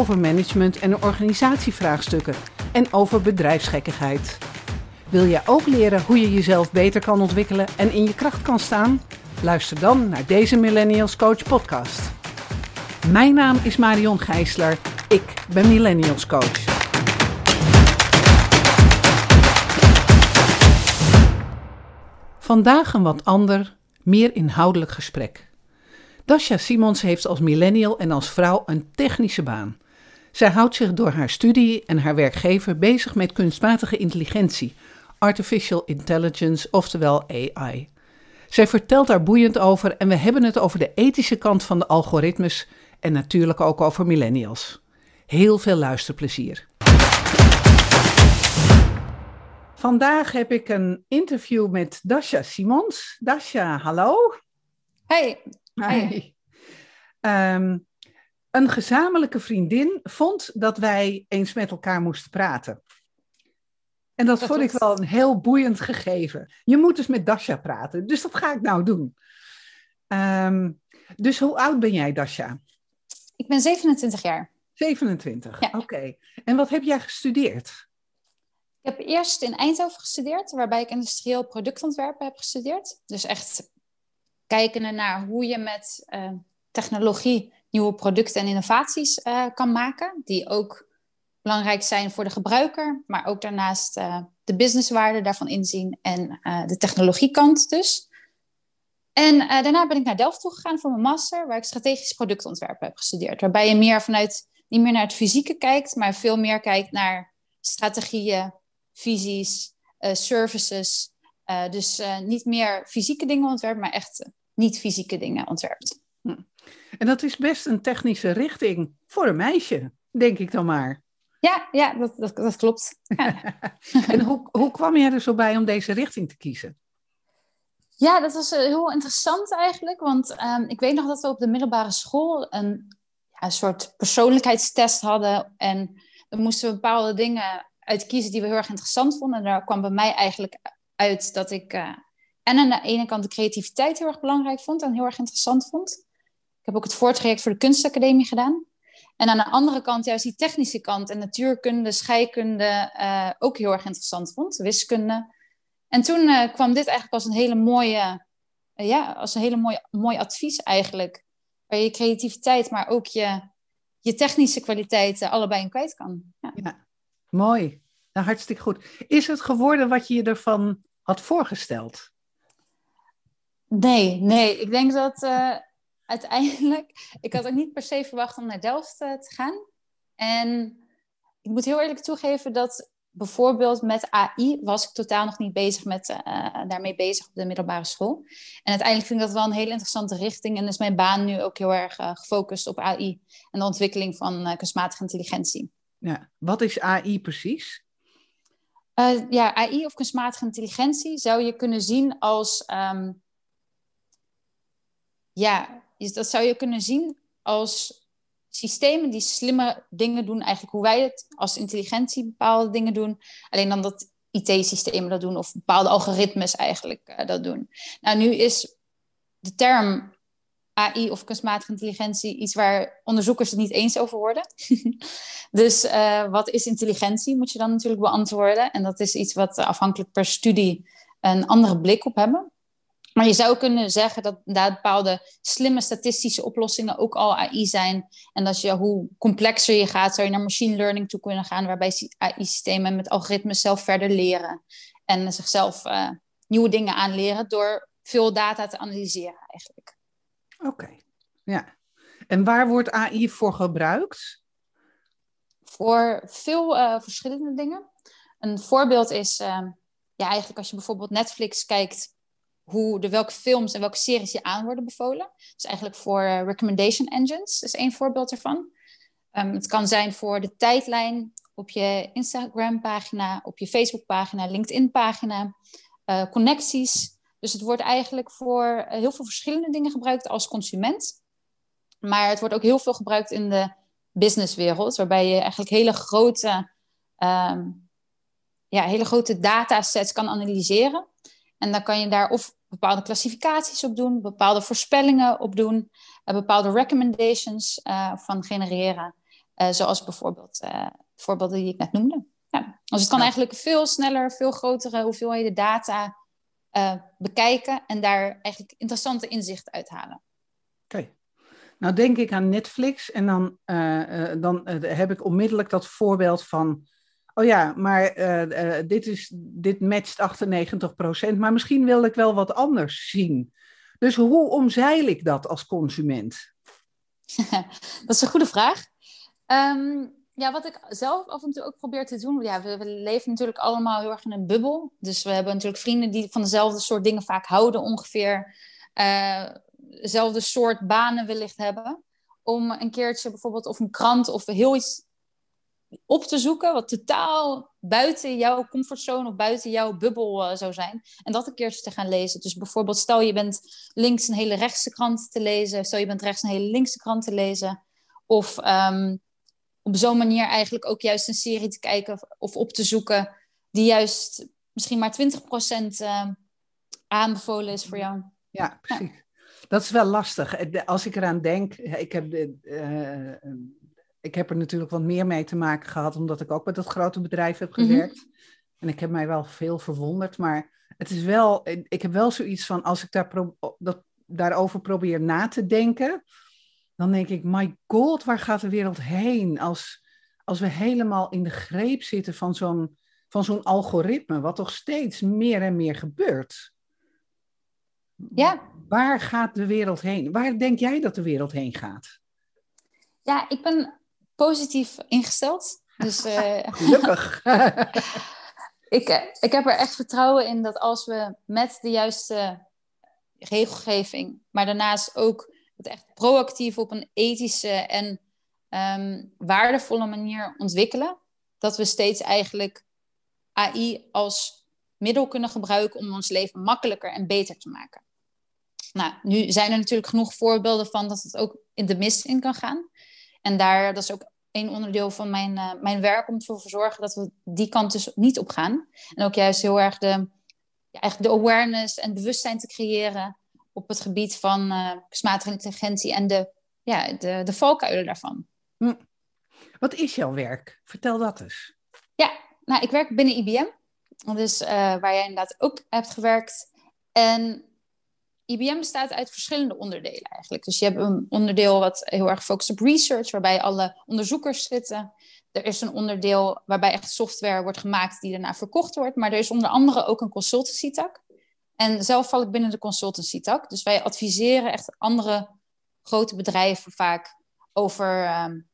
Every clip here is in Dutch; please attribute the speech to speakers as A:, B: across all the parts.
A: over management en organisatievraagstukken en over bedrijfsgekkigheid. Wil jij ook leren hoe je jezelf beter kan ontwikkelen en in je kracht kan staan? Luister dan naar deze Millennials Coach podcast. Mijn naam is Marion Gijsler. Ik ben Millennials Coach. Vandaag een wat ander, meer inhoudelijk gesprek. Dasha Simons heeft als millennial en als vrouw een technische baan. Zij houdt zich door haar studie en haar werkgever bezig met kunstmatige intelligentie, artificial intelligence, oftewel AI. Zij vertelt daar boeiend over en we hebben het over de ethische kant van de algoritmes en natuurlijk ook over millennials. Heel veel luisterplezier. Vandaag heb ik een interview met Dasha Simons. Dasha, hallo.
B: Hey.
A: Hi. Ehm, een gezamenlijke vriendin vond dat wij eens met elkaar moesten praten. En dat,
B: Dat
A: vond ik wel een heel boeiend gegeven. Je moet dus met Dasha praten, dus dat ga ik nou doen. Ehm, dus hoe oud ben jij, Dasha?
B: Ik ben 27 jaar.
A: 27,
B: Ja.
A: oké. En wat heb jij gestudeerd?
B: Ik heb eerst in Eindhoven gestudeerd, waarbij ik industrieel productontwerpen heb gestudeerd. Dus echt kijken naar hoe je met eh, technologie nieuwe producten en innovaties eh, kan maken, die ook belangrijk zijn voor de gebruiker, maar ook daarnaast eh, de businesswaarde daarvan inzien en eh, de technologiekant dus. En daarna ben ik naar Delft toegegaan voor mijn master, waar ik strategisch productontwerpen heb gestudeerd. Waarbij je meer vanuit, niet meer naar het fysieke kijkt, maar veel meer kijkt naar strategieën, visies, services. Dus niet meer fysieke dingen ontwerpt, maar echt eh, niet-fysieke dingen ontwerpt.
A: En dat is best een technische richting voor een meisje, denk ik dan maar.
B: Ja, ja dat, dat, dat klopt. Ja.
A: En hoe, hoe kwam jij er zo bij om deze richting te kiezen?
B: Ja, dat was eh, heel interessant eigenlijk. Want ehm, ik weet nog dat we op de middelbare school een, ja, een soort persoonlijkheidstest hadden. En dan moesten we bepaalde dingen uit kiezen die we heel erg interessant vonden. En daar kwam bij mij eigenlijk uit dat ik eh, en aan de ene kant de creativiteit heel erg belangrijk vond en heel erg interessant vond. Ik heb ook het voortraject voor de kunstacademie gedaan. En aan de andere kant juist die technische kant en natuurkunde, scheikunde eh, ook heel erg interessant vond. Wiskunde. En toen eh, kwam dit eigenlijk als een hele mooie, eh, ja, als een hele mooie, mooi advies eigenlijk. Waar je creativiteit, maar ook je, je technische kwaliteiten allebei in kwijt kan. Ja.
A: Mooi, nou, hartstikke goed. Is het geworden wat je je ervan had voorgesteld?
B: Nee, nee. Ik denk dat uiteindelijk... Ik had ook niet per se verwacht om naar Delft eh, te gaan. En ik moet heel eerlijk toegeven dat bijvoorbeeld met AI was ik totaal nog niet bezig met, eh, daarmee bezig op de middelbare school. En uiteindelijk vind ik dat wel een hele interessante richting. En is mijn baan nu ook heel erg eh, gefocust op AI en de ontwikkeling van kunstmatige intelligentie.
A: Ja. Wat is AI precies?
B: Ja, AI of kunstmatige intelligentie zou je kunnen zien als. ehm, ja, is- dat zou je kunnen zien als systemen die slimme dingen doen, eigenlijk hoe wij het als intelligentie bepaalde dingen doen. Alleen dan dat IT-systemen dat doen of bepaalde algoritmes eigenlijk eh, dat doen. Nou, nu is de term AI of kunstmatige intelligentie iets waar onderzoekers het niet eens over worden. dus eh, wat is intelligentie, moet je dan natuurlijk beantwoorden. En dat is iets wat afhankelijk per studie een andere blik op hebben. Maar je zou kunnen zeggen dat daar bepaalde slimme statistische oplossingen ook al AI zijn. En dat je, hoe complexer je gaat, zou je naar machine learning toe kunnen gaan, waarbij AI-systemen met algoritmes zelf verder leren. En zichzelf eh, nieuwe dingen aanleren door veel data te analyseren eigenlijk.
A: Oké, ja. En waar wordt AI voor gebruikt?
B: voor veel eh, verschillende dingen. Een voorbeeld is, eh, ja, eigenlijk als je bijvoorbeeld Netflix kijkt, hoe de welke films en welke series je aan worden bevolen. Dus eigenlijk voor eh, recommendation engines is één voorbeeld ervan. Ehm, het kan zijn voor de tijdlijn op je Instagram-pagina, op je Facebook-pagina, LinkedIn-pagina, uh, connecties. Dus het wordt eigenlijk voor heel veel verschillende dingen gebruikt als consument. Maar het wordt ook heel veel gebruikt in de businesswereld, waarbij je eigenlijk hele grote, um, ja, hele grote datasets kan analyseren. En dan kan je daar of bepaalde klassificaties op doen, bepaalde voorspellingen op doen, uh, bepaalde recommendations uh, van genereren. Uh, zoals bijvoorbeeld voorbeelden die ik net noemde. Ja. Dus het kan eigenlijk veel sneller, veel grotere hoeveelheden data bekijken en daar eigenlijk interessante inzichten uithalen.
A: Oké. Nou denk ik aan Netflix en dan, dan heb ik onmiddellijk dat voorbeeld van oh ja, maar uh, uh, dit, is, dit matcht 98%, maar misschien wil ik wel wat anders zien. Dus hoe omzeil ik dat als consument?
B: dat is een goede vraag. Um, ja, wat ik zelf af en toe ook probeer te doen. Ja, we, we, leven natuurlijk allemaal heel erg in een bubbel. Dus we hebben natuurlijk vrienden die van dezelfde soort dingen vaak houden, ongeveer. Uh, dezelfde soort banen wellicht hebben. Om een keertje bijvoorbeeld of een krant of heel iets op te zoeken wat totaal buiten jouw comfortzone of buiten jouw bubbel uh, zou zijn. En dat een keertje te gaan lezen. Dus bijvoorbeeld, stel je bent links een hele rechtse krant te lezen. Stel je bent rechts een hele linkse krant te lezen. Of um, op zo'n manier eigenlijk ook juist een serie te kijken of op te zoeken die juist misschien maar 20% uh, aanbevolen is voor jou.
A: Ja, precies. Ja. Dat is wel lastig. Als ik eraan denk, ik heb de, uh, ik heb er natuurlijk wat meer mee te maken gehad, omdat ik ook met dat grote bedrijf heb mhm. gewerkt. En ik heb mij wel veel verwonderd, maar het is wel, ik heb wel zoiets van, als ik daar pro, dat, daarover probeer na te denken, dan denk ik, my god, waar gaat de wereld heen als, als we helemaal in de greep zitten van zo'n, van zo'n algoritme, wat toch steeds meer en meer gebeurt.
B: Ja.
A: Waar gaat de wereld heen? Waar denk jij dat de wereld heen gaat?
B: Ja, ik ben positief ingesteld. Dus, uh,
A: Gelukkig.
B: ik, eh, ik heb er echt vertrouwen in dat als we met de juiste regelgeving, maar daarnaast ook het echt proactief op een ethische en um, waardevolle manier ontwikkelen, dat we steeds eigenlijk AI als middel kunnen gebruiken om ons leven makkelijker en beter te maken. Nou, nu zijn er natuurlijk genoeg voorbeelden van dat het ook in de mist in kan gaan. En daar, dat is ook een onderdeel van mijn, uh, mijn werk om ervoor te zorgen dat we die kant dus niet op gaan. En ook juist heel erg de, ja, eigenlijk de awareness en bewustzijn te creëren op het gebied van uh, kunstmatige intelligentie en de, ja, de, de valkuilen daarvan. Hm.
A: Wat is jouw werk? Vertel dat eens.
B: Ja, nou, ik werk binnen IBM. Dus uh, waar jij inderdaad ook hebt gewerkt. En IBM bestaat uit verschillende onderdelen eigenlijk. Dus je hebt een onderdeel wat heel erg focust op research, waarbij alle onderzoekers zitten. Er is een onderdeel waarbij echt software wordt gemaakt die daarna verkocht wordt. Maar er is onder andere ook een consultancy tak. En zelf val ik binnen de consultancy tak. Dus wij adviseren echt andere grote bedrijven vaak over um,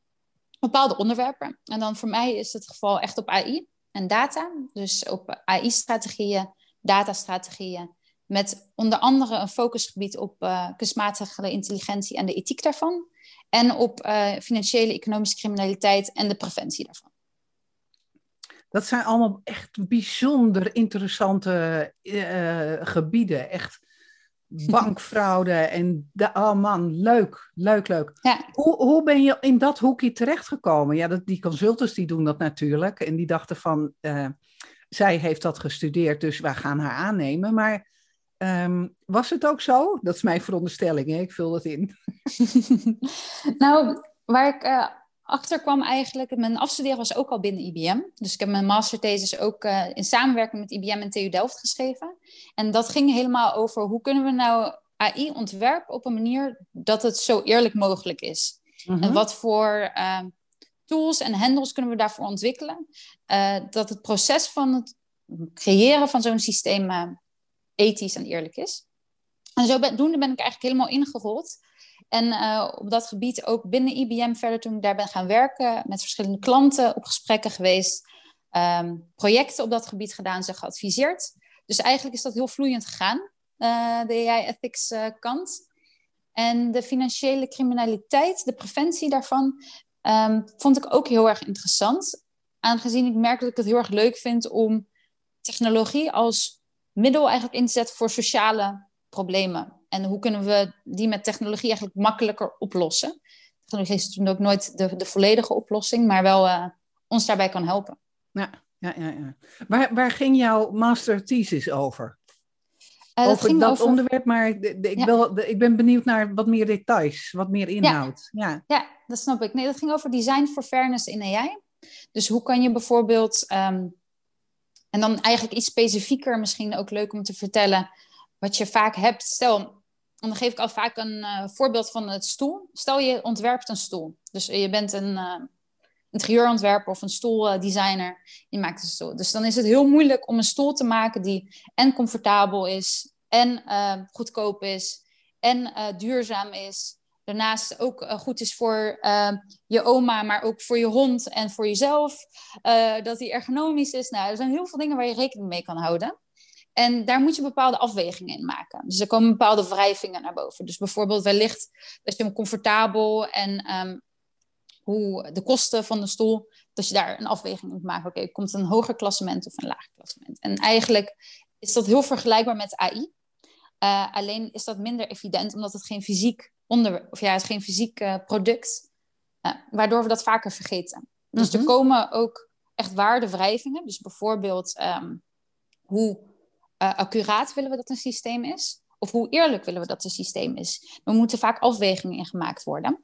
B: bepaalde onderwerpen. En dan voor mij is het geval echt op AI en data. Dus op AI-strategieën, datastrategieën met onder andere een focusgebied op uh, kunstmatige intelligentie en de ethiek daarvan. En op uh, financiële economische criminaliteit en de preventie daarvan.
A: Dat zijn allemaal echt bijzonder interessante uh, gebieden. Echt bankfraude en de, oh man, leuk, leuk, leuk. Ja. Hoe, hoe ben je in dat hoekje terechtgekomen? Ja, dat, die consultants die doen dat natuurlijk. En die dachten van, zij heeft dat gestudeerd, dus wij gaan haar aannemen. Maar Um, was het ook zo? Dat is mijn veronderstelling, hè? ik vul dat in.
B: nou, waar ik uh, achter kwam eigenlijk, mijn afstuderen was ook al binnen IBM. Dus ik heb mijn masterthesis ook uh, in samenwerking met IBM en TU Delft geschreven. En dat ging helemaal over hoe kunnen we nou AI ontwerpen op een manier dat het zo eerlijk mogelijk is. Mm -hmm. En wat voor uh, tools en handles kunnen we daarvoor ontwikkelen. dat het proces van het creëren van zo'n systeem ethisch en eerlijk is. En zo ben, ben ik eigenlijk helemaal ingerold. En uh, op dat gebied ook binnen IBM verder toen ik daar ben gaan werken, met verschillende klanten op gesprekken geweest, um, projecten op dat gebied gedaan, ze geadviseerd. Dus eigenlijk is dat heel vloeiend gegaan, uh, de AI-ethics uh, kant. En de financiële criminaliteit, de preventie daarvan, um, vond ik ook heel erg interessant. aangezien ik merk dat ik het heel erg leuk vind om technologie als middel eigenlijk in te zetten voor sociale problemen. En hoe kunnen we die met technologie eigenlijk makkelijker oplossen? Technologie is natuurlijk ook nooit de, de volledige oplossing, maar wel uh, ons daarbij kan helpen.
A: Ja, ja, ja. ja. Waar, waar ging jouw master thesis over?
B: Uh,
A: over dat
B: over...
A: onderwerp, maar de, de, ik,
B: Ja.
A: wil, de- ik ben benieuwd naar wat meer details, wat meer inhoud. Ja.
B: Ja, dat snap ik. Nee, dat ging over design for fairness in AI. Dus hoe kan je bijvoorbeeld, ehm, en dan eigenlijk iets specifieker, misschien ook leuk om te vertellen, wat je vaak hebt. Stel, dan geef ik al vaak een eh, voorbeeld van het stoel. Stel je ontwerpt een stoel. Dus je bent een eh, interieurontwerper of een stoeldesigner. Je maakt een stoel. Dus dan is het heel moeilijk om een stoel te maken die en comfortabel is, en eh, goedkoop is, en duurzaam is. Daarnaast ook eh, goed is voor eh, je oma, maar ook voor je hond en voor jezelf. Eh, dat die ergonomisch is. Nou, er zijn heel veel dingen waar je rekening mee kan houden. En daar moet je bepaalde afwegingen in maken. Dus er komen bepaalde wrijvingen naar boven. Dus bijvoorbeeld wellicht dat je hem comfortabel en ehm, hoe de kosten van de stoel, dat je daar een afweging in moet maken. Oké, komt het een hoger klassement of een lager klassement? En eigenlijk is dat heel vergelijkbaar met AI. Uh, alleen is dat minder evident, omdat het geen fysiek onder, of ja, het is geen fysiek uh, product, uh, waardoor we dat vaker vergeten. Dus
A: Mhm.
B: er komen ook echt waardewrijvingen. Dus bijvoorbeeld um, hoe uh, accuraat willen we dat een systeem is, of hoe eerlijk willen we dat een systeem is. Er moeten vaak afwegingen in gemaakt worden.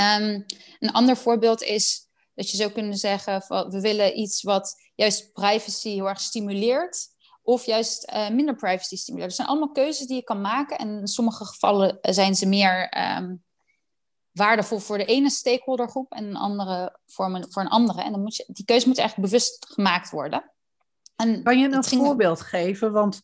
B: Um, een ander voorbeeld is dat je zou kunnen zeggen: van, we willen iets wat juist privacy heel erg stimuleert of juist uh, minder privacy stimuleert. Er zijn allemaal keuzes die je kan maken. En in sommige gevallen zijn ze meer um, waardevol voor de ene stakeholdergroep en een andere voor een, voor een andere. En dan moet je, die keuze moet eigenlijk bewust gemaakt worden.
A: En kan je een ging... voorbeeld geven? Want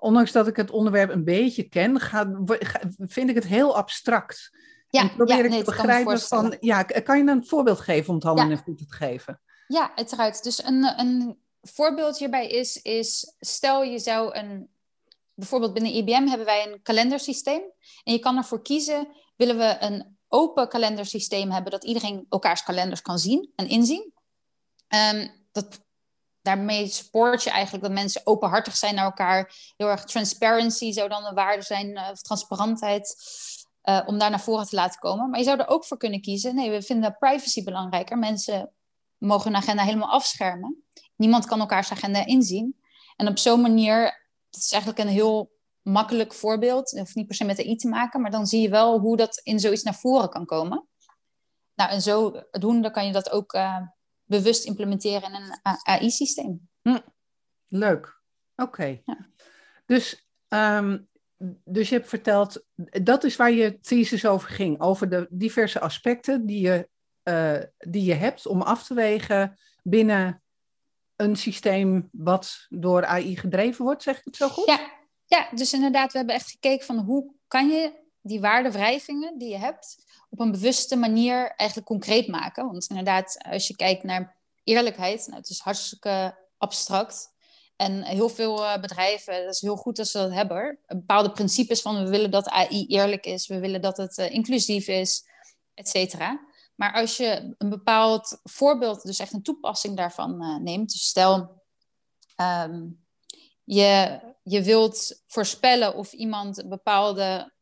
A: ondanks dat ik het onderwerp een beetje ken, ga, ga, vind ik het heel abstract.
B: Ja,
A: en probeer
B: ja,
A: ik
B: nee,
A: te begrijpen van, ja, kan je een voorbeeld geven om het handen ja. in voeten te geven?
B: Ja, uiteraard. Dus een, een voorbeeld hierbij is, is stel je zou een, bijvoorbeeld binnen IBM hebben wij een kalendersysteem en je kan ervoor kiezen, willen we een open kalendersysteem hebben dat iedereen elkaars kalenders kan zien en inzien. Um, dat, daarmee support je eigenlijk dat mensen openhartig zijn naar elkaar, heel erg transparency zou dan een waarde zijn, uh, of transparantheid. Uh, om daar naar voren te laten komen. Maar je zou er ook voor kunnen kiezen. Nee, we vinden privacy belangrijker. Mensen mogen hun agenda helemaal afschermen. Niemand kan elkaars agenda inzien. En op zo'n manier, dat is eigenlijk een heel makkelijk voorbeeld. Het hoeft niet per se met AI te maken, maar dan zie je wel hoe dat in zoiets naar voren kan komen. Nou, en zo doende kan je dat ook uh, bewust implementeren in een AI-systeem.
A: Hm. Leuk. Oké. Okay. Ja. Dus um, dus je hebt verteld, dat is waar je thesis over ging, over de diverse aspecten die je, uh, die je hebt om af te wegen binnen een systeem wat door AI gedreven wordt, zeg ik het zo goed?
B: Ja, ja dus inderdaad, we hebben echt gekeken van hoe kan je die waardewrijvingen die je hebt op een bewuste manier eigenlijk concreet maken. Want inderdaad, als je kijkt naar eerlijkheid, nou, het is hartstikke abstract. En heel veel uh, bedrijven, dat is heel goed dat ze dat hebben. Bepaalde principes van we willen dat AI eerlijk is, we willen dat het uh, inclusief is, et cetera. Maar als je een bepaald voorbeeld, dus echt een toepassing daarvan uh, neemt. Dus stel, um, je, je wilt voorspellen of iemand een bepaalde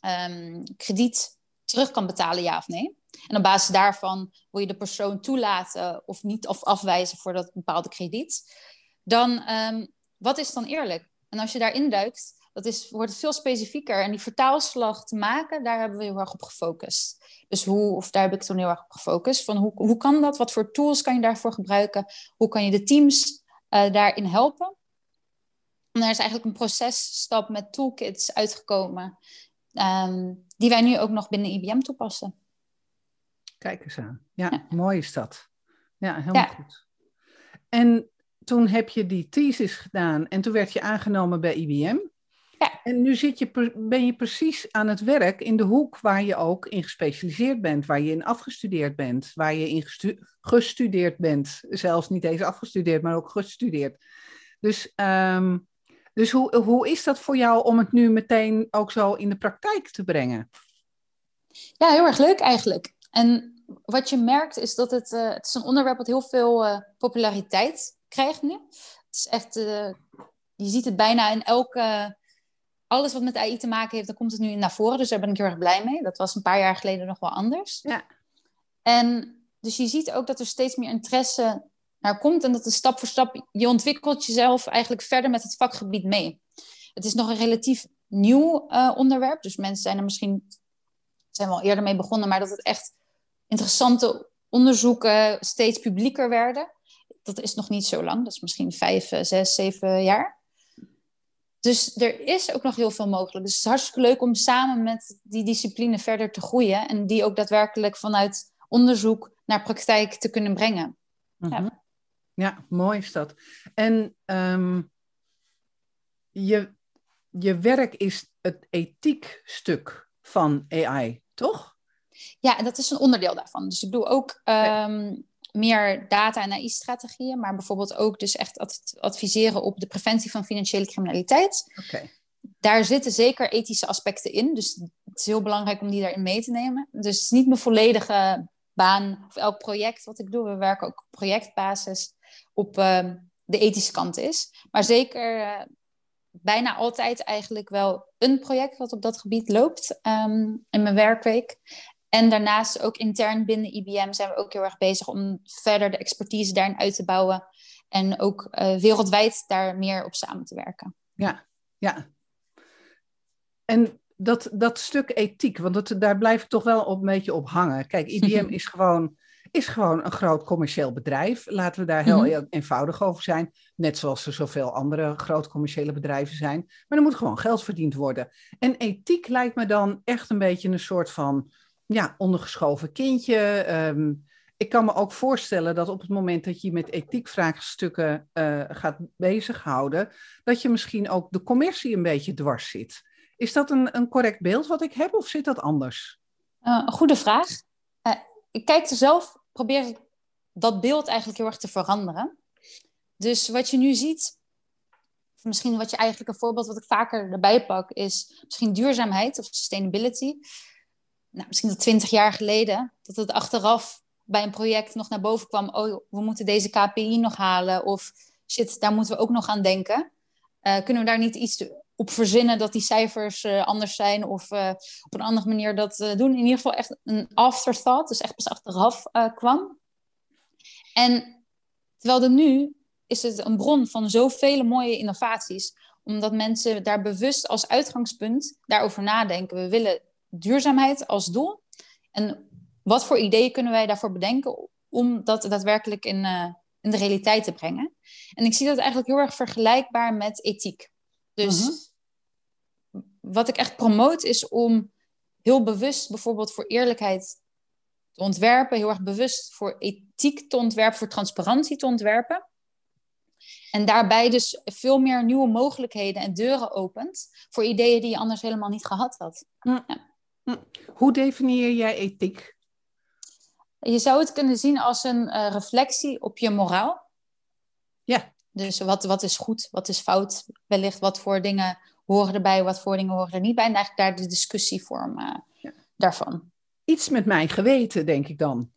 B: um, krediet terug kan betalen, ja of nee. En op basis daarvan wil je de persoon toelaten of niet, of afwijzen voor dat bepaalde krediet dan um, wat is dan eerlijk? En als je daarin duikt, dat is, wordt het veel specifieker. En die vertaalslag te maken, daar hebben we heel erg op gefocust. Dus hoe, of daar heb ik toen heel erg op gefocust. Van hoe, hoe kan dat? Wat voor tools kan je daarvoor gebruiken? Hoe kan je de teams uh, daarin helpen? En daar is eigenlijk een processtap met toolkits uitgekomen. Um, die wij nu ook nog binnen IBM toepassen.
A: Kijk eens aan. Ja, ja. mooi is dat. Ja, helemaal ja. goed. En toen heb je die thesis gedaan en toen werd je aangenomen bij IBM.
B: Ja.
A: En nu zit je, ben je precies aan het werk in de hoek waar je ook in gespecialiseerd bent, waar je in afgestudeerd bent, waar je in gestu gestudeerd bent. Zelfs niet eens afgestudeerd, maar ook gestudeerd. Dus, um, dus hoe, hoe is dat voor jou om het nu meteen ook zo in de praktijk te brengen?
B: Ja, heel erg leuk eigenlijk. En wat je merkt is dat het, uh, het is een onderwerp dat heel veel uh, populariteit krijgt nu. Het is echt, uh, je ziet het bijna in elke, alles wat met AI te maken heeft, dan komt het nu naar voren. Dus daar ben ik heel erg blij mee. Dat was een paar jaar geleden nog wel anders.
A: Ja.
B: En dus je ziet ook dat er steeds meer interesse naar komt en dat de stap voor stap, je ontwikkelt jezelf eigenlijk verder met het vakgebied mee. Het is nog een relatief nieuw uh, onderwerp, dus mensen zijn er misschien zijn wel eerder mee begonnen, maar dat het echt interessante onderzoeken steeds publieker werden. Dat is nog niet zo lang, dat is misschien vijf, eh, zes, zeven jaar. Dus er is ook nog heel veel mogelijk. Dus het is hartstikke leuk om samen met die discipline verder te groeien en die ook daadwerkelijk vanuit onderzoek naar praktijk te kunnen brengen.
A: Mm -hmm. ja. ja. mooi is dat. En um, je, je werk is het ethiekstuk van AI, toch?
B: Ja, dat is een onderdeel daarvan. Dus ik doe ook um, meer data- en AI-strategieën, maar bijvoorbeeld ook dus echt adviseren op de preventie van financiële criminaliteit.
A: Okay.
B: Daar zitten zeker ethische aspecten in, dus het is heel belangrijk om die daarin mee te nemen. Dus het is niet mijn volledige baan of elk project wat ik doe. We werken ook op projectbasis op uh, de ethische kant is. Maar zeker uh, bijna altijd eigenlijk wel een project wat op dat gebied loopt um, in mijn werkweek. En daarnaast ook intern binnen IBM zijn we ook heel erg bezig om verder de expertise daarin uit te bouwen. En ook uh, wereldwijd daar meer op samen te werken.
A: Ja, ja. En dat, dat stuk ethiek, want dat, daar blijf ik toch wel op, een beetje op hangen. Kijk, IBM is gewoon, is gewoon een groot commercieel bedrijf. Laten we daar heel mm-hmm. eenvoudig over zijn. Net zoals er zoveel andere groot commerciële bedrijven zijn. Maar er moet gewoon geld verdiend worden. En ethiek lijkt me dan echt een beetje een soort van ja, ondergeschoven kindje. Um, ik kan me ook voorstellen dat op het moment dat je met ethiekvraagstukken uh, gaat bezighouden, dat je misschien ook de commercie een beetje dwars zit. Is dat een, een correct beeld wat ik heb of zit dat anders?
B: Uh, goede vraag. Uh, ik kijk er zelf, probeer ik dat beeld eigenlijk heel erg te veranderen. Dus wat je nu ziet, misschien wat je eigenlijk een voorbeeld wat ik vaker erbij pak, is misschien duurzaamheid of sustainability. Nou, misschien dat twintig jaar geleden, dat het achteraf bij een project nog naar boven kwam. Oh, we moeten deze KPI nog halen. Of shit, daar moeten we ook nog aan denken. Uh, kunnen we daar niet iets op verzinnen dat die cijfers uh, anders zijn of uh, op een andere manier dat doen. In ieder geval echt een afterthought, dus echt pas achteraf kwam. En terwijl er nu is het een bron van zoveel mooie innovaties, omdat mensen daar bewust als uitgangspunt daarover nadenken. We willen duurzaamheid als doel. En wat voor ideeën kunnen wij daarvoor bedenken om dat daadwerkelijk in, in de realiteit te brengen? En ik zie dat eigenlijk heel erg vergelijkbaar met ethiek. Dus uh-huh wat ik echt promoot is om heel bewust bijvoorbeeld voor eerlijkheid te ontwerpen, heel erg bewust voor ethiek te ontwerpen, voor transparantie te ontwerpen. En daarbij dus veel meer nieuwe mogelijkheden en deuren opent voor ideeën die je anders helemaal niet gehad had.
A: Ja. Hoe definieer jij ethiek?
B: Je zou het kunnen zien als een uh, reflectie op je moraal.
A: Ja.
B: Dus wat, wat is goed, wat is fout, wellicht wat voor dingen horen erbij, wat voor dingen horen er niet bij. En eigenlijk daar de discussievorm uh, ja. daarvan.
A: Iets met mijn geweten, denk ik dan.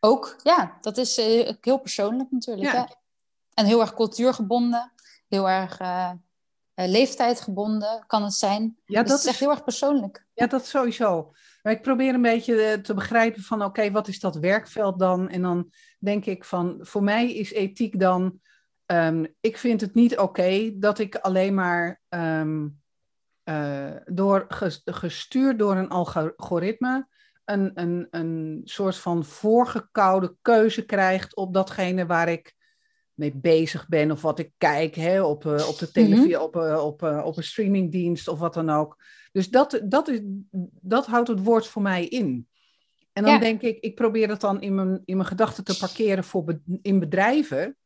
B: Ook, ja. Dat is uh, heel persoonlijk natuurlijk. Ja. En heel erg cultuurgebonden. Heel erg uh, leeftijdgebonden kan het zijn. Ja, dus dat is echt heel erg persoonlijk.
A: Ja, dat sowieso. Maar ik probeer een beetje te begrijpen van... oké, wat is dat werkveld dan? En dan denk ik van... voor mij is ethiek dan Um, ik vind het niet oké dat ik alleen maar um, uh, door, gestuurd door een algoritme een, een, een soort van voorgekoude keuze krijgt op datgene waar ik mee bezig ben of wat ik kijk hè, op, uh, op de televisie, mm -hmm. op, uh, op, op een streamingdienst of wat dan ook. Dus dat, dat, is, dat houdt het woord voor mij in. En dan ja. denk ik, ik probeer het dan in mijn, in mijn gedachten te parkeren voor be, in bedrijven.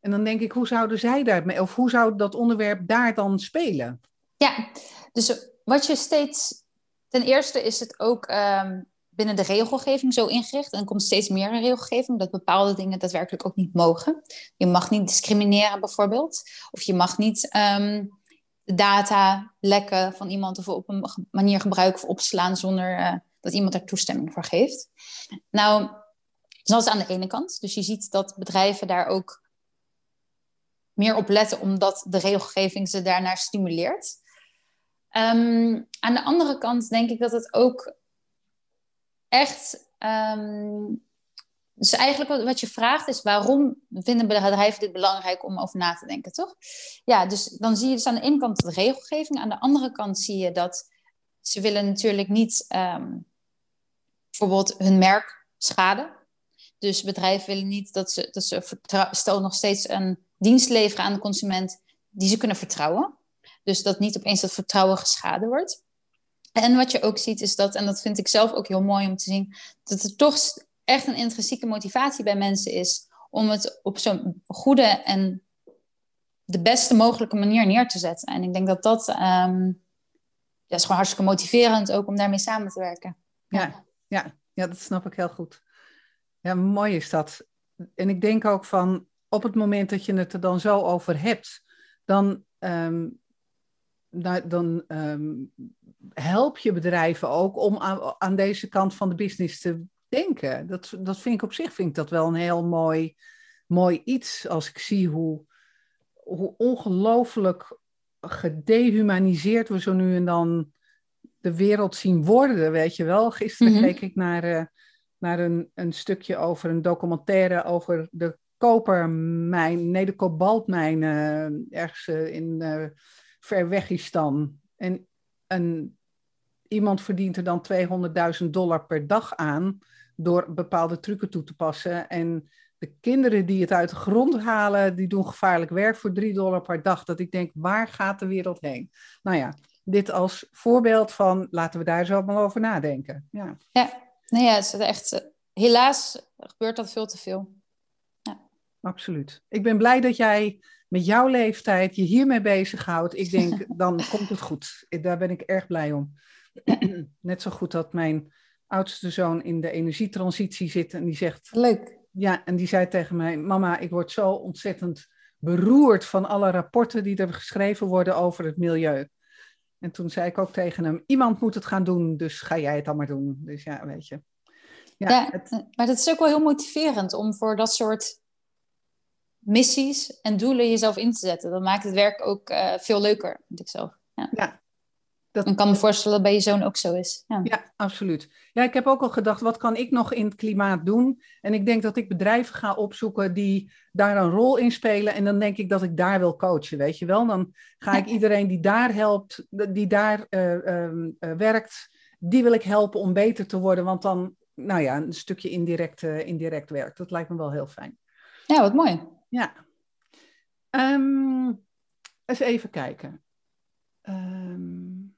A: En dan denk ik, hoe zouden zij daarmee, of hoe zou dat onderwerp daar dan spelen?
B: Ja, dus wat je steeds, ten eerste is het ook um, binnen de regelgeving zo ingericht. En er komt steeds meer een regelgeving dat bepaalde dingen daadwerkelijk ook niet mogen. Je mag niet discrimineren bijvoorbeeld. Of je mag niet um, data lekken van iemand of op een manier gebruiken of opslaan zonder uh, dat iemand er toestemming voor geeft. Nou, dat is aan de ene kant. Dus je ziet dat bedrijven daar ook meer op letten, omdat de regelgeving ze daarnaar stimuleert. Um, aan de andere kant denk ik dat het ook echt. Um, dus eigenlijk wat je vraagt is waarom vinden bedrijven dit belangrijk om over na te denken, toch? Ja, dus dan zie je dus aan de ene kant de regelgeving, aan de andere kant zie je dat ze willen natuurlijk niet um, bijvoorbeeld hun merk schaden. Dus bedrijven willen niet dat ze, dat ze stel nog steeds een dienst leveren aan de consument die ze kunnen vertrouwen. Dus dat niet opeens dat vertrouwen geschaden wordt. En wat je ook ziet is dat, en dat vind ik zelf ook heel mooi om te zien, dat er toch echt een intrinsieke motivatie bij mensen is om het op zo'n goede en de beste mogelijke manier neer te zetten. En ik denk dat dat um, ja, is gewoon hartstikke motiverend ook om daarmee samen te werken.
A: Ja, ja, ja, dat snap ik heel goed. Ja, mooi is dat. En ik denk ook van op het moment dat je het er dan zo over hebt, dan um, nou, dan um, help je bedrijven ook om aan, aan, deze kant van de business te denken. Dat, dat vind ik op zich vind ik dat wel een heel mooi, mooi iets. Als ik zie hoe, hoe ongelooflijk gedehumaniseerd we zo nu en dan de wereld zien worden, weet je wel. Gisteren mm keek ik naar, uh, naar een, een stukje over een documentaire over de kopermijn, nee, de kobaltmijn uh, ergens uh, in ver wegistan. En een, iemand verdient er dan 200.000 dollar per dag aan door bepaalde trucken toe te passen. En de kinderen die het uit de grond halen, die doen gevaarlijk werk voor 3 dollar per dag. Dat ik denk, waar gaat de wereld heen? Nou ja, dit als voorbeeld van, laten we daar zo maar over nadenken. Ja,
B: ja. Nee, ja, het is echt, helaas gebeurt dat veel te veel.
A: Ja. Absoluut. Ik ben blij dat jij met jouw leeftijd je hiermee bezighoudt, ik denk, dan komt het goed. Daar ben ik erg blij om. Net zo goed dat mijn oudste zoon in de energietransitie zit en die zegt...
B: Leuk.
A: Ja, en die zei tegen mij, mama, ik word zo ontzettend beroerd van alle rapporten die er geschreven worden over het milieu. En toen zei ik ook tegen hem, iemand moet het gaan doen, dus ga jij het dan maar doen. Dus ja, weet je.
B: Ja, ja het... maar dat is ook wel heel motiverend om voor dat soort missies en doelen jezelf in te zetten. Dat maakt het werk ook uh, veel leuker, vind ik zelf. Ja. ja dat... Ik kan me voorstellen dat bij je zoon ook zo is.
A: Ja. ja, absoluut. Ja, ik heb ook al gedacht, wat kan ik nog in het klimaat doen? En ik denk dat ik bedrijven ga opzoeken die daar een rol in spelen. En dan denk ik dat ik daar wil coachen, weet je wel. Dan ga ik iedereen die daar helpt, die daar uh, uh, werkt, die wil ik helpen om beter te worden. Want dan, nou ja, een stukje indirect, indirect werk. Dat lijkt me wel heel fijn.
B: Ja, wat mooi.
A: Ja. Um, eens even kijken. Um,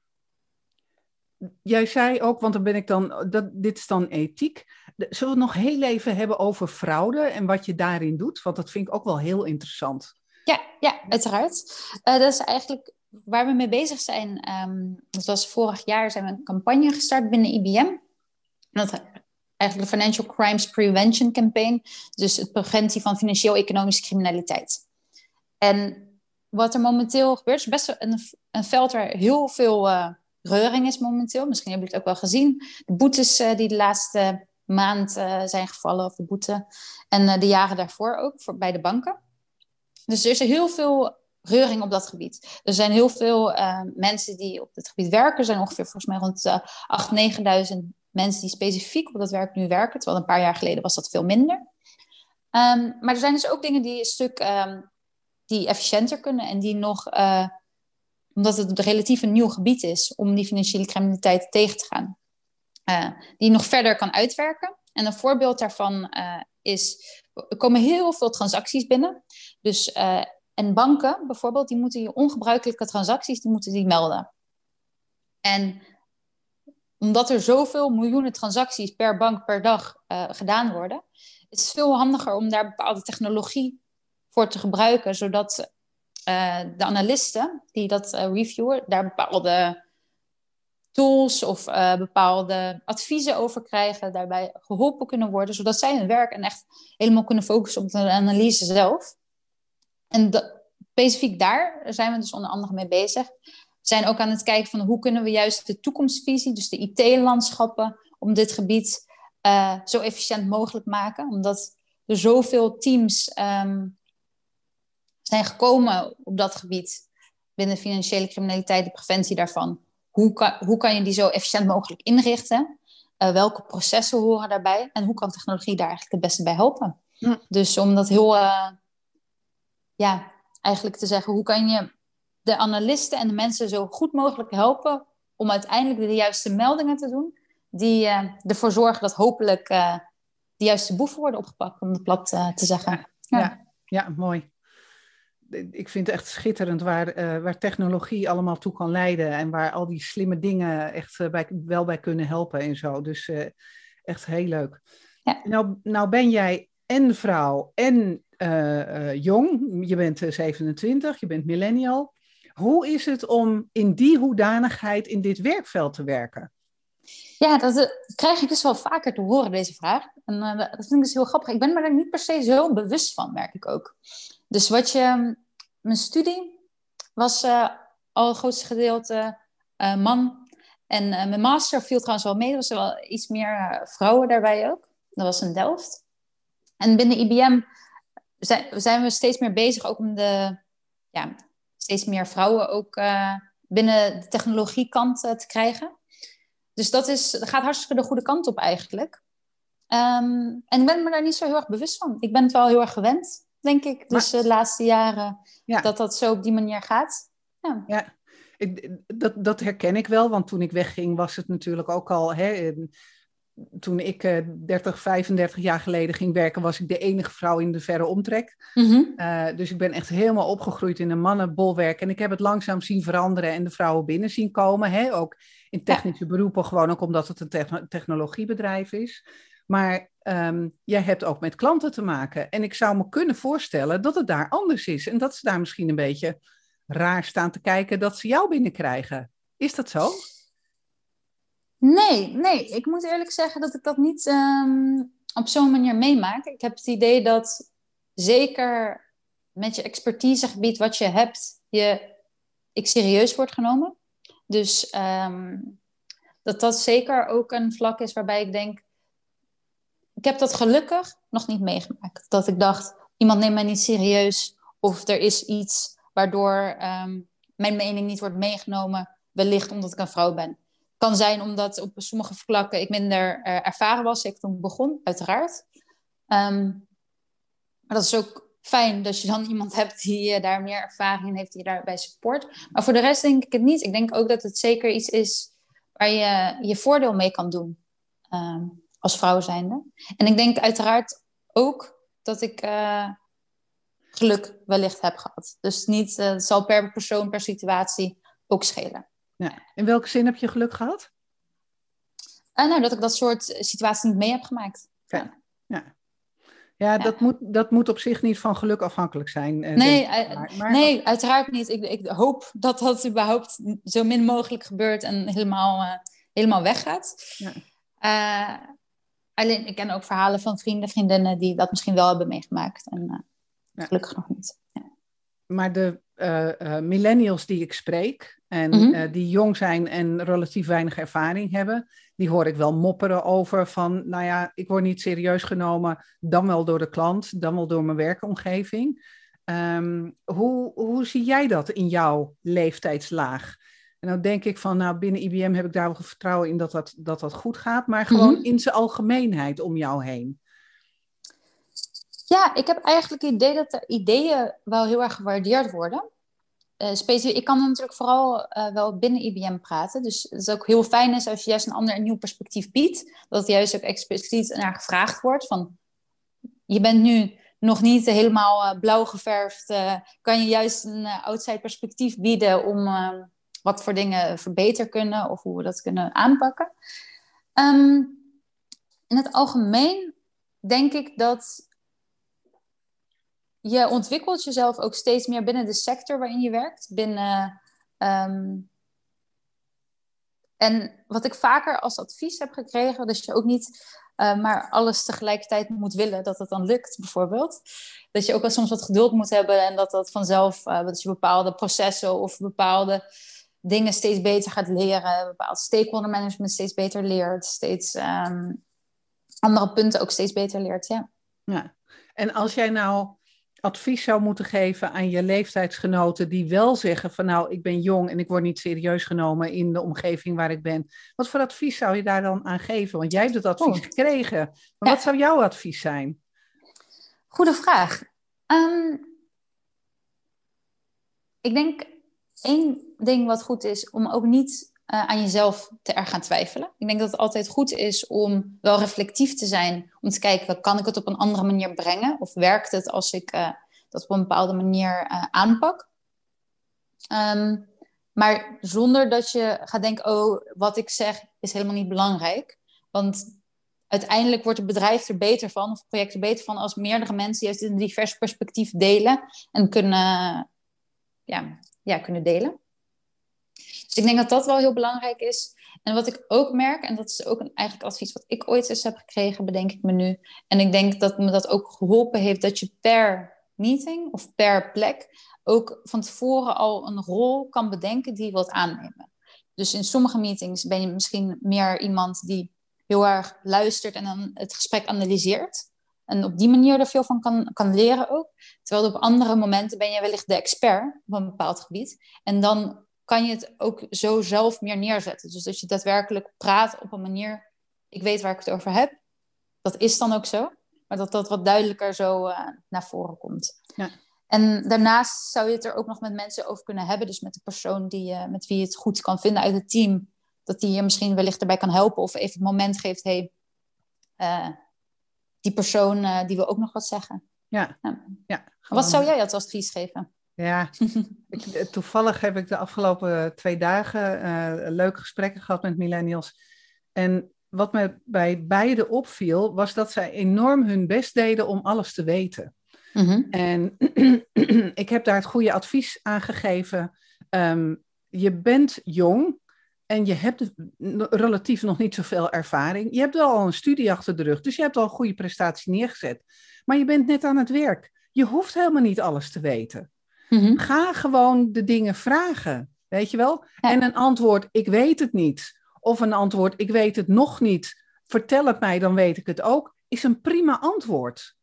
A: jij zei ook, want dan ben ik dan, dat, dit is dan ethiek. Zullen we het nog heel even hebben over fraude en wat je daarin doet? Want dat vind ik ook wel heel interessant.
B: Ja, ja uiteraard. Uh, dat is eigenlijk waar we mee bezig zijn. Um, dat was vorig jaar zijn we een campagne gestart binnen IBM. Dat eigenlijk de Financial Crimes Prevention Campaign. Dus het preventie van financieel-economische criminaliteit. En wat er momenteel gebeurt, is best een, een veld waar heel veel uh, reuring is momenteel. Misschien hebben jullie het ook wel gezien. De boetes uh, die de laatste maand uh, zijn gevallen, of de boete. En de jaren daarvoor ook, voor, bij de banken. Dus er is heel veel reuring op dat gebied. Er zijn heel veel mensen die op dit gebied werken. Er zijn ongeveer volgens mij rond 8.000, 9.000 mensen die specifiek op dat werk nu werken. Terwijl een paar jaar geleden was dat veel minder. Um, maar er zijn dus ook dingen die een stuk um, die efficiënter kunnen en die nog, uh, omdat het relatief een nieuw gebied is om die financiële criminaliteit tegen te gaan, uh, die nog verder kan uitwerken. En een voorbeeld daarvan uh, is, er komen heel veel transacties binnen. Dus, en banken bijvoorbeeld, die moeten die ongebruikelijke transacties, die moeten die melden. En omdat er zoveel miljoenen transacties per bank per dag uh, gedaan worden, is het veel handiger om daar bepaalde technologie voor te gebruiken, zodat uh, de analisten die dat uh, reviewen, daar bepaalde tools of bepaalde adviezen over krijgen, daarbij geholpen kunnen worden, zodat zij hun werk en echt helemaal kunnen focussen op de analyse zelf. En specifiek daar zijn we dus onder andere mee bezig zijn ook aan het kijken van hoe kunnen we juist de toekomstvisie, dus de IT-landschappen, om dit gebied uh, zo efficiënt mogelijk maken. Omdat er zoveel teams ehm, zijn gekomen op dat gebied binnen financiële criminaliteit, de preventie daarvan. Hoe kan, hoe kan je die zo efficiënt mogelijk inrichten? Uh, welke processen horen daarbij? En hoe kan technologie daar eigenlijk het beste bij helpen? Dus om dat heel, uh, ja, eigenlijk te zeggen, hoe kan je de analisten en de mensen zo goed mogelijk helpen om uiteindelijk de juiste meldingen te doen, die uh, ervoor zorgen dat hopelijk uh, de juiste boeven worden opgepakt, om het plat uh, te zeggen.
A: Ja, ja. ja, mooi. Ik vind het echt schitterend waar, waar technologie allemaal toe kan leiden en waar al die slimme dingen echt bij, wel bij kunnen helpen en zo. Dus echt heel leuk. Ja. Nou, nou ben jij en vrouw en jong. Je bent 27, je bent millennial. Hoe is het om in die hoedanigheid in dit werkveld te werken?
B: Ja, dat uh, krijg ik dus wel vaker te horen, deze vraag. En uh, dat vind ik dus heel grappig. Ik ben me daar niet per se zo bewust van, merk ik ook. Dus wat je... Mijn studie was uh, al het grootste gedeelte man. En mijn master viel trouwens wel mee. Er was wel iets meer vrouwen daarbij ook. Dat was in Delft. En binnen IBM zijn, zijn we steeds meer bezig ook om de... Ja, steeds meer vrouwen ook uh, binnen de technologiekant uh, te krijgen. Dus dat, is, dat gaat hartstikke de goede kant op eigenlijk. Um, en ik ben me daar niet zo heel erg bewust van. Ik ben het wel heel erg gewend, denk ik, dus maar, de laatste jaren, ja. dat dat zo op die manier gaat. Ja,
A: ja. Ik, dat, dat herken ik wel, want toen ik wegging was het natuurlijk ook al... Hè, toen ik uh, 30, 35 jaar geleden ging werken, was ik de enige vrouw in de verre omtrek. Mm-hmm. Uh, dus ik ben echt helemaal opgegroeid in een mannenbolwerk. En ik heb het langzaam zien veranderen en de vrouwen binnen zien komen. Hè? Ook in technische ja. beroepen, gewoon ook omdat het een te- technologiebedrijf is. Maar um, jij hebt ook met klanten te maken. En ik zou me kunnen voorstellen dat het daar anders is. En dat ze daar misschien een beetje raar staan te kijken dat ze jou binnenkrijgen. Is dat zo?
B: Nee, nee. Ik moet eerlijk zeggen dat ik dat niet um, op zo'n manier meemaak. Ik heb het idee dat zeker met je expertisegebied wat je hebt, je, ik serieus wordt genomen. Dus um, dat dat zeker ook een vlak is waarbij ik denk, ik heb dat gelukkig nog niet meegemaakt. Dat ik dacht, iemand neemt mij niet serieus of er is iets waardoor um, mijn mening niet wordt meegenomen, wellicht omdat ik een vrouw ben kan zijn omdat op sommige vlakken ik minder uh, ervaren was, ik toen begon, uiteraard. Um, maar dat is ook fijn dat je dan iemand hebt die uh, daar meer ervaring in heeft, die je daarbij support. Maar voor de rest denk ik het niet. Ik denk ook dat het zeker iets is waar je je voordeel mee kan doen um, als vrouw zijnde. En ik denk uiteraard ook dat ik uh, geluk wellicht heb gehad. Dus niet, het zal per persoon, per situatie ook schelen.
A: Ja. In welke zin heb je geluk gehad?
B: Uh, nou, dat ik dat soort situaties niet mee heb gemaakt.
A: Ja. ja. Ja, Dat, moet, dat moet op zich niet van geluk afhankelijk zijn.
B: Uh, nee, maar, nee, uiteraard niet. Ik, ik, hoop dat dat überhaupt zo min mogelijk gebeurt en helemaal, helemaal weggaat. Ja. alleen, ik ken ook verhalen van vrienden, vriendinnen die dat misschien wel hebben meegemaakt. En gelukkig nog niet.
A: Maar de millennials die ik spreek, en mm-hmm. uh, die jong zijn en relatief weinig ervaring hebben, die hoor ik wel mopperen over van, nou ja, ik word niet serieus genomen, dan wel door de klant, dan wel door mijn werkomgeving. Um, hoe, hoe zie jij dat in jouw leeftijdslaag? En dan denk ik van, nou, binnen IBM heb ik daar wel vertrouwen in dat dat, dat, dat goed gaat, maar gewoon mm-hmm. in zijn algemeenheid om jou heen.
B: Ja, ik heb eigenlijk het idee dat de ideeën wel heel erg gewaardeerd worden. Uh, ik kan natuurlijk vooral uh, wel binnen IBM praten. Dus het is ook heel fijn als je juist een ander een nieuw perspectief biedt. Dat juist ook expliciet naar gevraagd wordt. Van, je bent nu nog niet helemaal uh, blauw geverfd. kan je juist een outside perspectief bieden om wat voor dingen verbeterd kunnen of hoe we dat kunnen aanpakken. Um, in het algemeen denk ik dat je ontwikkelt jezelf ook steeds meer binnen de sector waarin je werkt. Binnen, um, en wat ik vaker als advies heb gekregen, dat je ook niet uh, maar alles tegelijkertijd moet willen, dat het dan lukt bijvoorbeeld. Dat je ook wel soms wat geduld moet hebben en dat dat vanzelf, uh, dat je bepaalde processen of bepaalde dingen steeds beter gaat leren, bepaald stakeholder management steeds beter leert, steeds ehm, andere punten ook steeds beter leert. Ja.
A: ja. En als jij nou advies zou moeten geven aan je leeftijdsgenoten die wel zeggen van nou, ik ben jong en ik word niet serieus genomen in de omgeving waar ik ben. Wat voor advies zou je daar dan aan geven? Want jij hebt het advies oh. gekregen. Maar wat zou jouw advies zijn?
B: Goede vraag. Ehm, ik denk één ding wat goed is om ook niet uh, aan jezelf te erg gaan twijfelen. Ik denk dat het altijd goed is om wel reflectief te zijn, om te kijken, kan ik het op een andere manier brengen? Of werkt het als ik uh, dat op een bepaalde manier uh, aanpak? Um, maar zonder dat je gaat denken, oh, wat ik zeg is helemaal niet belangrijk. Want uiteindelijk wordt het bedrijf er beter van, of het project er beter van, als meerdere mensen juist een divers perspectief delen en kunnen, ja, ja, kunnen delen. Dus ik denk dat dat wel heel belangrijk is. En wat ik ook merk, en dat is ook een eigenlijk advies wat ik ooit eens heb gekregen, bedenk ik me nu. En ik denk dat me dat ook geholpen heeft dat je per meeting of per plek ook van tevoren al een rol kan bedenken die je wilt aannemen. Dus in sommige meetings ben je misschien meer iemand die heel erg luistert en dan het gesprek analyseert. En op die manier er veel van kan, kan leren ook. Terwijl op andere momenten ben je wellicht de expert op een bepaald gebied. En dan kan je het ook zo zelf meer neerzetten. Dus dat je daadwerkelijk praat op een manier, ik weet waar ik het over heb. Dat is dan ook zo. Maar dat dat wat duidelijker zo uh, naar voren komt. Ja. En daarnaast zou je het er ook nog met mensen over kunnen hebben. Dus met de persoon die, uh, met wie je het goed kan vinden uit het team. Dat die je misschien wellicht erbij kan helpen. Of even het moment geeft, hey, uh, die persoon die wil ook nog wat zeggen.
A: Ja. ja.
B: Wat zou jij als advies geven?
A: Ja, ik, eh, toevallig heb ik de afgelopen twee dagen uh, leuke gesprekken gehad met millennials. En wat me bij beide opviel, was dat zij enorm hun best deden om alles te weten. Mhm. En ik heb daar het goede advies aan gegeven. Ehm, je bent jong en je hebt relatief nog niet zoveel ervaring. Je hebt wel al een studie achter de rug, dus je hebt al een goede prestatie neergezet. Maar je bent net aan het werk. Je hoeft helemaal niet alles te weten. Mhm. Ga gewoon de dingen vragen, weet je wel? En een antwoord, ik weet het niet. Of een antwoord, ik weet het nog niet. Vertel het mij, dan weet ik het ook. Is een prima antwoord.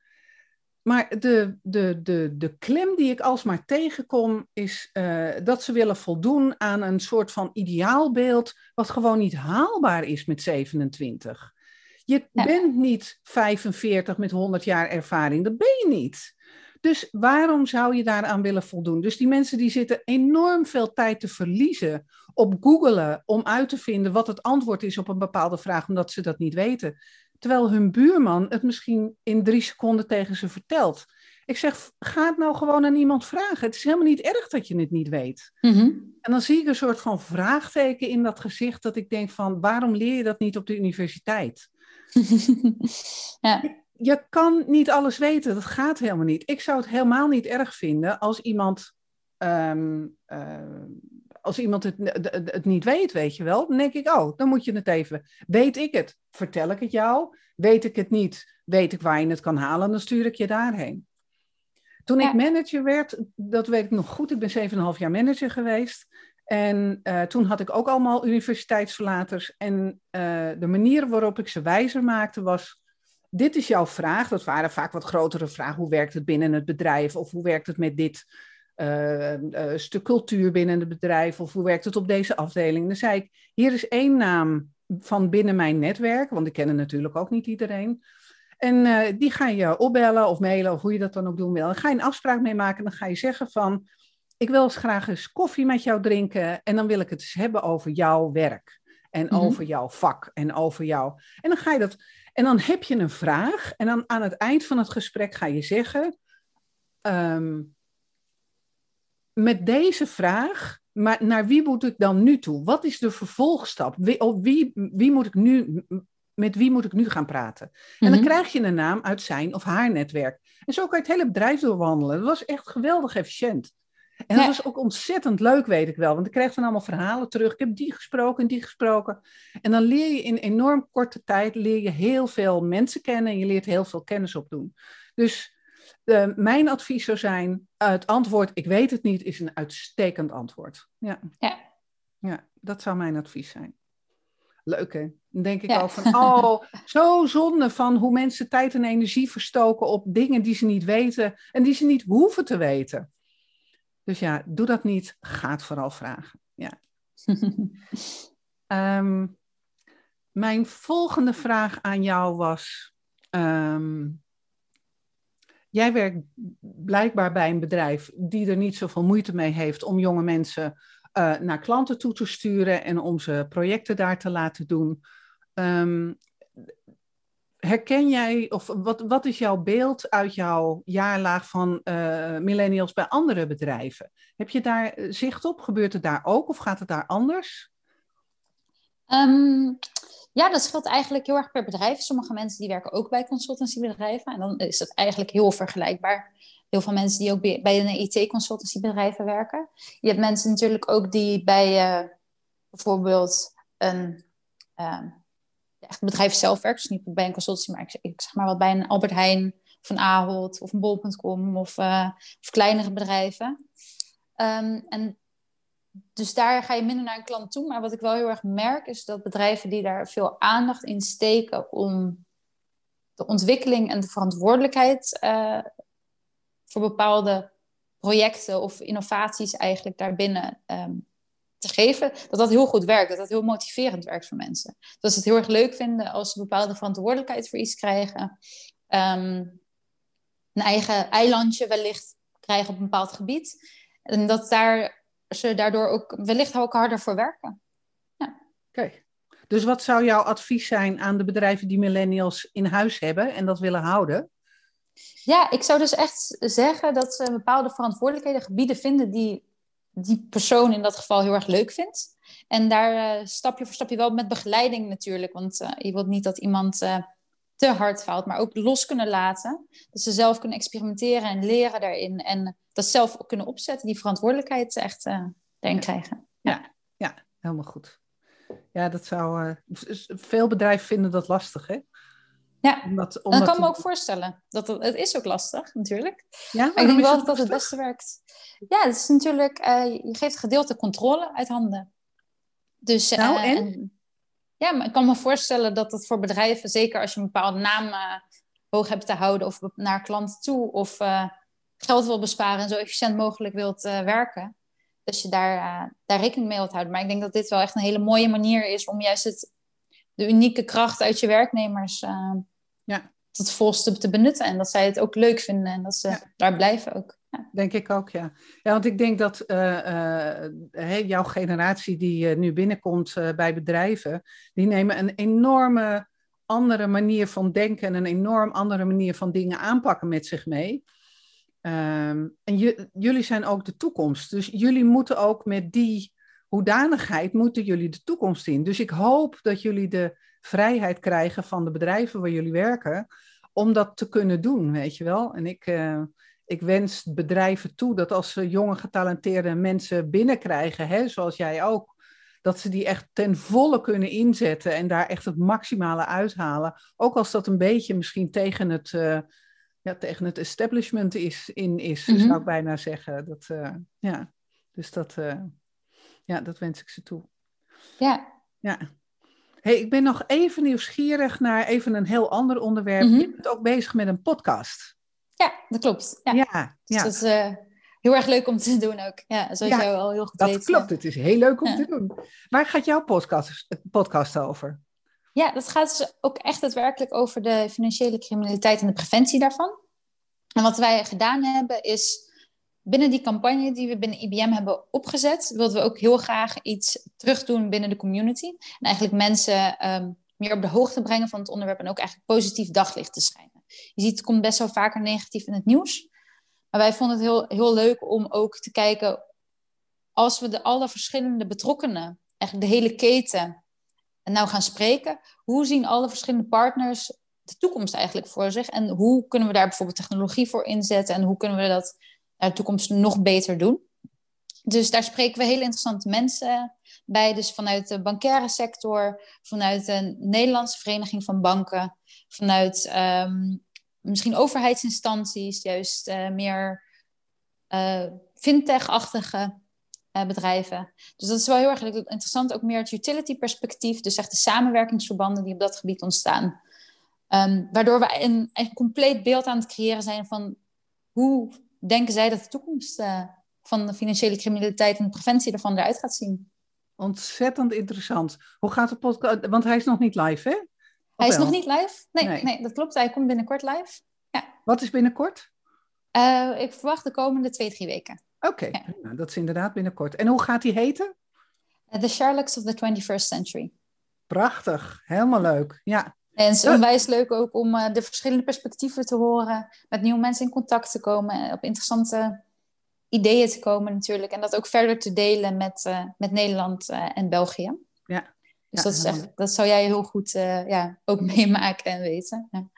A: Maar de, de, de, de klem die ik alsmaar tegenkom, is uh, dat ze willen voldoen aan een soort van ideaalbeeld, wat gewoon niet haalbaar is met 27. Je bent niet 45 met 100 jaar ervaring, dat ben je niet. Dus waarom zou je daaraan willen voldoen? Dus die mensen die zitten enorm veel tijd te verliezen op googelen om uit te vinden wat het antwoord is op een bepaalde vraag, omdat ze dat niet weten. Terwijl hun buurman het misschien in drie seconden tegen ze vertelt. Ik zeg, ga het nou gewoon aan iemand vragen. Het is helemaal niet erg dat je het niet weet. Mhm. En dan zie ik een soort van vraagteken in dat gezicht dat ik denk van, waarom leer je dat niet op de universiteit? ja je kan niet alles weten. Dat gaat helemaal niet. Ik zou het helemaal niet erg vinden als iemand, ehm, eh, als iemand het, het, niet weet, weet je wel. Dan denk ik, oh, dan moet je het even. Weet ik het? Vertel ik het jou? Weet ik het niet? Weet ik waar je het kan halen? Dan stuur ik je daarheen. Toen ik manager werd, dat weet ik nog goed. Ik ben 7,5 jaar manager geweest. En uh, toen had ik ook allemaal universiteitsverlaters. En uh, de manier waarop ik ze wijzer maakte was dit is jouw vraag. Dat waren vaak wat grotere vragen. Hoe werkt het binnen het bedrijf? Of hoe werkt het met dit uh, uh, stuk cultuur binnen het bedrijf? Of hoe werkt het op deze afdeling? Dan zei ik, hier is één naam van binnen mijn netwerk, want ik ken natuurlijk ook niet iedereen. En uh, die ga je opbellen of mailen of hoe je dat dan ook doen wil. Dan ga je een afspraak mee maken. Dan ga je zeggen van, ik wil eens graag eens koffie met jou drinken. En dan wil ik het eens hebben over jouw werk. En mhm. over jouw vak. En over jou. En dan ga je dat en dan heb je een vraag en dan aan het eind van het gesprek ga je zeggen, ehm, met deze vraag, maar naar wie moet ik dan nu toe? Wat is de vervolgstap? Wie, wie, wie moet ik nu, met wie moet ik nu gaan praten? En dan mhm. krijg je een naam uit zijn of haar netwerk. En zo kan je het hele bedrijf doorwandelen. Dat was echt geweldig efficiënt. En dat was ook ontzettend leuk, weet ik wel. Want ik kreeg dan allemaal verhalen terug. Ik heb die gesproken en die gesproken. En dan leer je in enorm korte tijd leer je heel veel mensen kennen en je leert heel veel kennis opdoen. Dus uh, mijn advies zou zijn: het antwoord ik weet het niet is een uitstekend antwoord. Ja.
B: ja.
A: Ja, dat zou mijn advies zijn. Leuk hè? Dan denk ik ook van, oh, zo zonde van hoe mensen tijd en energie verstoken op dingen die ze niet weten en die ze niet hoeven te weten. Dus ja, doe dat niet. Ga het vooral vragen. Ja. Ehm, mijn volgende vraag aan jou was: ehm, jij werkt blijkbaar bij een bedrijf die er niet zoveel moeite mee heeft om jonge mensen uh, naar klanten toe te sturen en om ze projecten daar te laten doen. Um, herken jij, of wat, wat is jouw beeld uit jouw jaarlaag van uh, millennials bij andere bedrijven? Heb je daar eh, zicht op? Gebeurt het daar ook of gaat het daar anders?
B: Um, ja, dat scheelt eigenlijk heel erg per bedrijf. Sommige mensen die werken ook bij consultancybedrijven. En dan is dat eigenlijk heel vergelijkbaar. Heel veel mensen die ook bij een IT-consultancybedrijven werken. Je hebt mensen natuurlijk ook die bij uh, bijvoorbeeld een uh, echt bedrijf zelf werken. Dus niet bij een consultancy, maar ik, zeg maar wat bij een Albert Heijn of een Ahold of een Bol.com of, uh, of kleinere bedrijven. Um, en dus daar ga je minder naar een klant toe. Maar wat ik wel heel erg merk, is dat bedrijven die daar veel aandacht in steken om de ontwikkeling en de verantwoordelijkheid uh, voor bepaalde projecten of innovaties eigenlijk daarbinnen um, te geven, dat dat heel goed werkt, dat dat heel motiverend werkt voor mensen. Dat ze het heel erg leuk vinden als ze bepaalde verantwoordelijkheid voor iets krijgen, um, een eigen eilandje wellicht krijgen op een bepaald gebied. En dat daar ze daardoor ook wellicht ook harder voor werken. Ja.
A: Oké. Dus wat zou jouw advies zijn aan de bedrijven die millennials in huis hebben en dat willen houden?
B: Ja, ik zou dus echt zeggen dat ze bepaalde verantwoordelijkheden, gebieden vinden die die persoon in dat geval heel erg leuk vindt. En daar uh, stapje voor stapje wel met begeleiding natuurlijk. Want uh, je wilt niet dat iemand uh, te hard faalt, maar ook los kunnen laten. Dat ze zelf kunnen experimenteren en leren daarin. En dat zelf ook kunnen opzetten, die verantwoordelijkheid echt uh, daarin krijgen.
A: Ja. ja. Ja, helemaal goed. Ja, dat zou. Uh, veel bedrijven vinden dat lastig, hè?
B: Ja, omdat, omdat dan kan me ook voorstellen. Dat het, het, is ook lastig, natuurlijk. Ja, maar ik denk wel dat dat het beste werkt. Ja, het is natuurlijk... Uh, je geeft gedeelte controle uit handen. Dus, nou, en? en? Ja, maar ik kan me voorstellen dat het voor bedrijven... Zeker als je een bepaalde naam hoog hebt te houden... of naar klanten toe... of geld wil besparen en zo efficiënt mogelijk wilt werken. Dus je daar, daar rekening mee wilt houden. Maar ik denk dat dit wel echt een hele mooie manier is om juist het, de unieke kracht uit je werknemers ja. tot volste te benutten. En dat zij het ook leuk vinden en dat ze daar blijven ook.
A: Ja. Denk ik ook, ja. Ja, want ik denk dat hey, jouw generatie die nu binnenkomt bij bedrijven, die nemen een enorme andere manier van denken en een enorm andere manier van dingen aanpakken met zich mee. Ehm, en jullie zijn ook de toekomst. Dus jullie moeten ook met die hoedanigheid, moeten jullie de toekomst in. Dus ik hoop dat jullie de vrijheid krijgen van de bedrijven waar jullie werken, om dat te kunnen doen, weet je wel. En ik, uh, ik wens bedrijven toe dat als ze jonge getalenteerde mensen binnenkrijgen, hè, zoals jij ook, dat ze die echt ten volle kunnen inzetten en daar echt het maximale uithalen. Ook als dat een beetje misschien tegen het... Uh, ja, tegen het establishment is, in is, mhm. zou ik bijna zeggen. Dat, uh, ja, dus dat, ja, dat wens ik ze toe.
B: Ja.
A: Ja. Hey, ik ben nog even nieuwsgierig naar even een heel ander onderwerp. Mm -hmm. Je bent ook bezig met een podcast.
B: Ja, dat klopt. Ja, ja, dus ja. dat is uh, heel erg leuk om te doen ook. Ja, zoals ja, jij al heel goed
A: dat
B: weet.
A: Dat klopt, het is heel leuk om te doen. Waar gaat jouw podcast, podcast over?
B: Ja, dat gaat dus ook echt daadwerkelijk over de financiële criminaliteit en de preventie daarvan. En wat wij gedaan hebben is, binnen die campagne die we binnen IBM hebben opgezet, wilden we ook heel graag iets terugdoen binnen de community. En eigenlijk mensen um, meer op de hoogte brengen van het onderwerp en ook eigenlijk positief daglicht te schijnen. Je ziet, het komt best wel vaker negatief in het nieuws. Maar wij vonden het heel, heel leuk om ook te kijken, als we de alle verschillende betrokkenen, eigenlijk de hele keten, en nou gaan spreken. Hoe zien alle verschillende partners de toekomst eigenlijk voor zich? En hoe kunnen we daar bijvoorbeeld technologie voor inzetten? En hoe kunnen we dat de toekomst nog beter doen? Dus daar spreken we hele interessante mensen bij. Dus vanuit de bankaire sector, vanuit de Nederlandse Vereniging van Banken, vanuit um, misschien overheidsinstanties, juist uh, meer uh, fintech-achtige bedrijven. Dus dat is wel heel erg interessant. Ook meer het utility perspectief. Dus echt de samenwerkingsverbanden die op dat gebied ontstaan. Um, waardoor we een, een, compleet beeld aan het creëren zijn van hoe denken zij dat de toekomst uh, van de financiële criminaliteit en de preventie daarvan eruit gaat zien.
A: Ontzettend interessant. Hoe gaat de podcast? Want hij is nog niet live, hè?
B: hij is nog niet live? Nee, nee, dat klopt. Hij komt binnenkort live. Ja.
A: Wat is binnenkort?
B: Uh, ik verwacht de komende twee, drie weken.
A: Oké, ja. nou, dat is inderdaad binnenkort. En hoe gaat hij heten?
B: Uh, the Sherlocks of the 21st Century.
A: Prachtig, helemaal leuk. Ja.
B: En het is onwijs leuk ook om uh, de verschillende perspectieven te horen, met nieuwe mensen in contact te komen, op interessante ideeën te komen natuurlijk. En dat ook verder te delen met, uh, met Nederland uh, en België.
A: Ja.
B: Dus ja, dat, is echt, dat zou jij heel goed ja, ook meemaken en weten. Ja.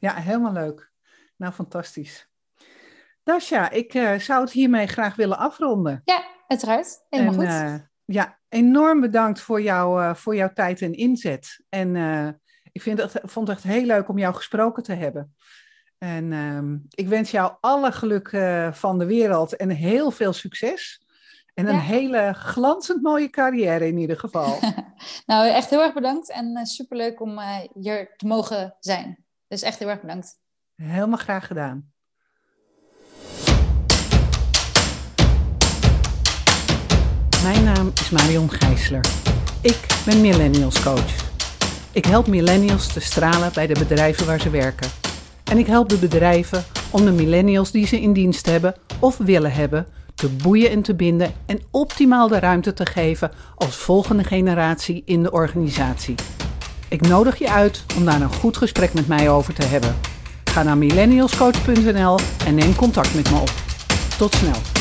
A: ja, helemaal leuk. Nou, fantastisch. Dasha, ik zou het hiermee graag willen afronden.
B: Ja, uiteraard. Helemaal en, goed.
A: ja, enorm bedankt voor, jou, voor jouw tijd en inzet. En ik vind het, vond het echt heel leuk om jou gesproken te hebben. En uh, ik wens jou alle geluk uh, van de wereld en heel veel succes. En een ja. hele glanzend mooie carrière in ieder geval.
B: nou, echt heel erg bedankt en uh, superleuk om uh, hier te mogen zijn. Dus echt heel erg bedankt.
A: Helemaal graag gedaan. Mijn naam is Marion Gijsler. Ik ben Millennials Coach. Ik help millennials te stralen bij de bedrijven waar ze werken. En ik help de bedrijven om de millennials die ze in dienst hebben of willen hebben te boeien en te binden en optimaal de ruimte te geven als volgende generatie in de organisatie. Ik nodig je uit om daar een goed gesprek met mij over te hebben. Ga naar millennialscoach.nl en neem contact met me op. Tot snel.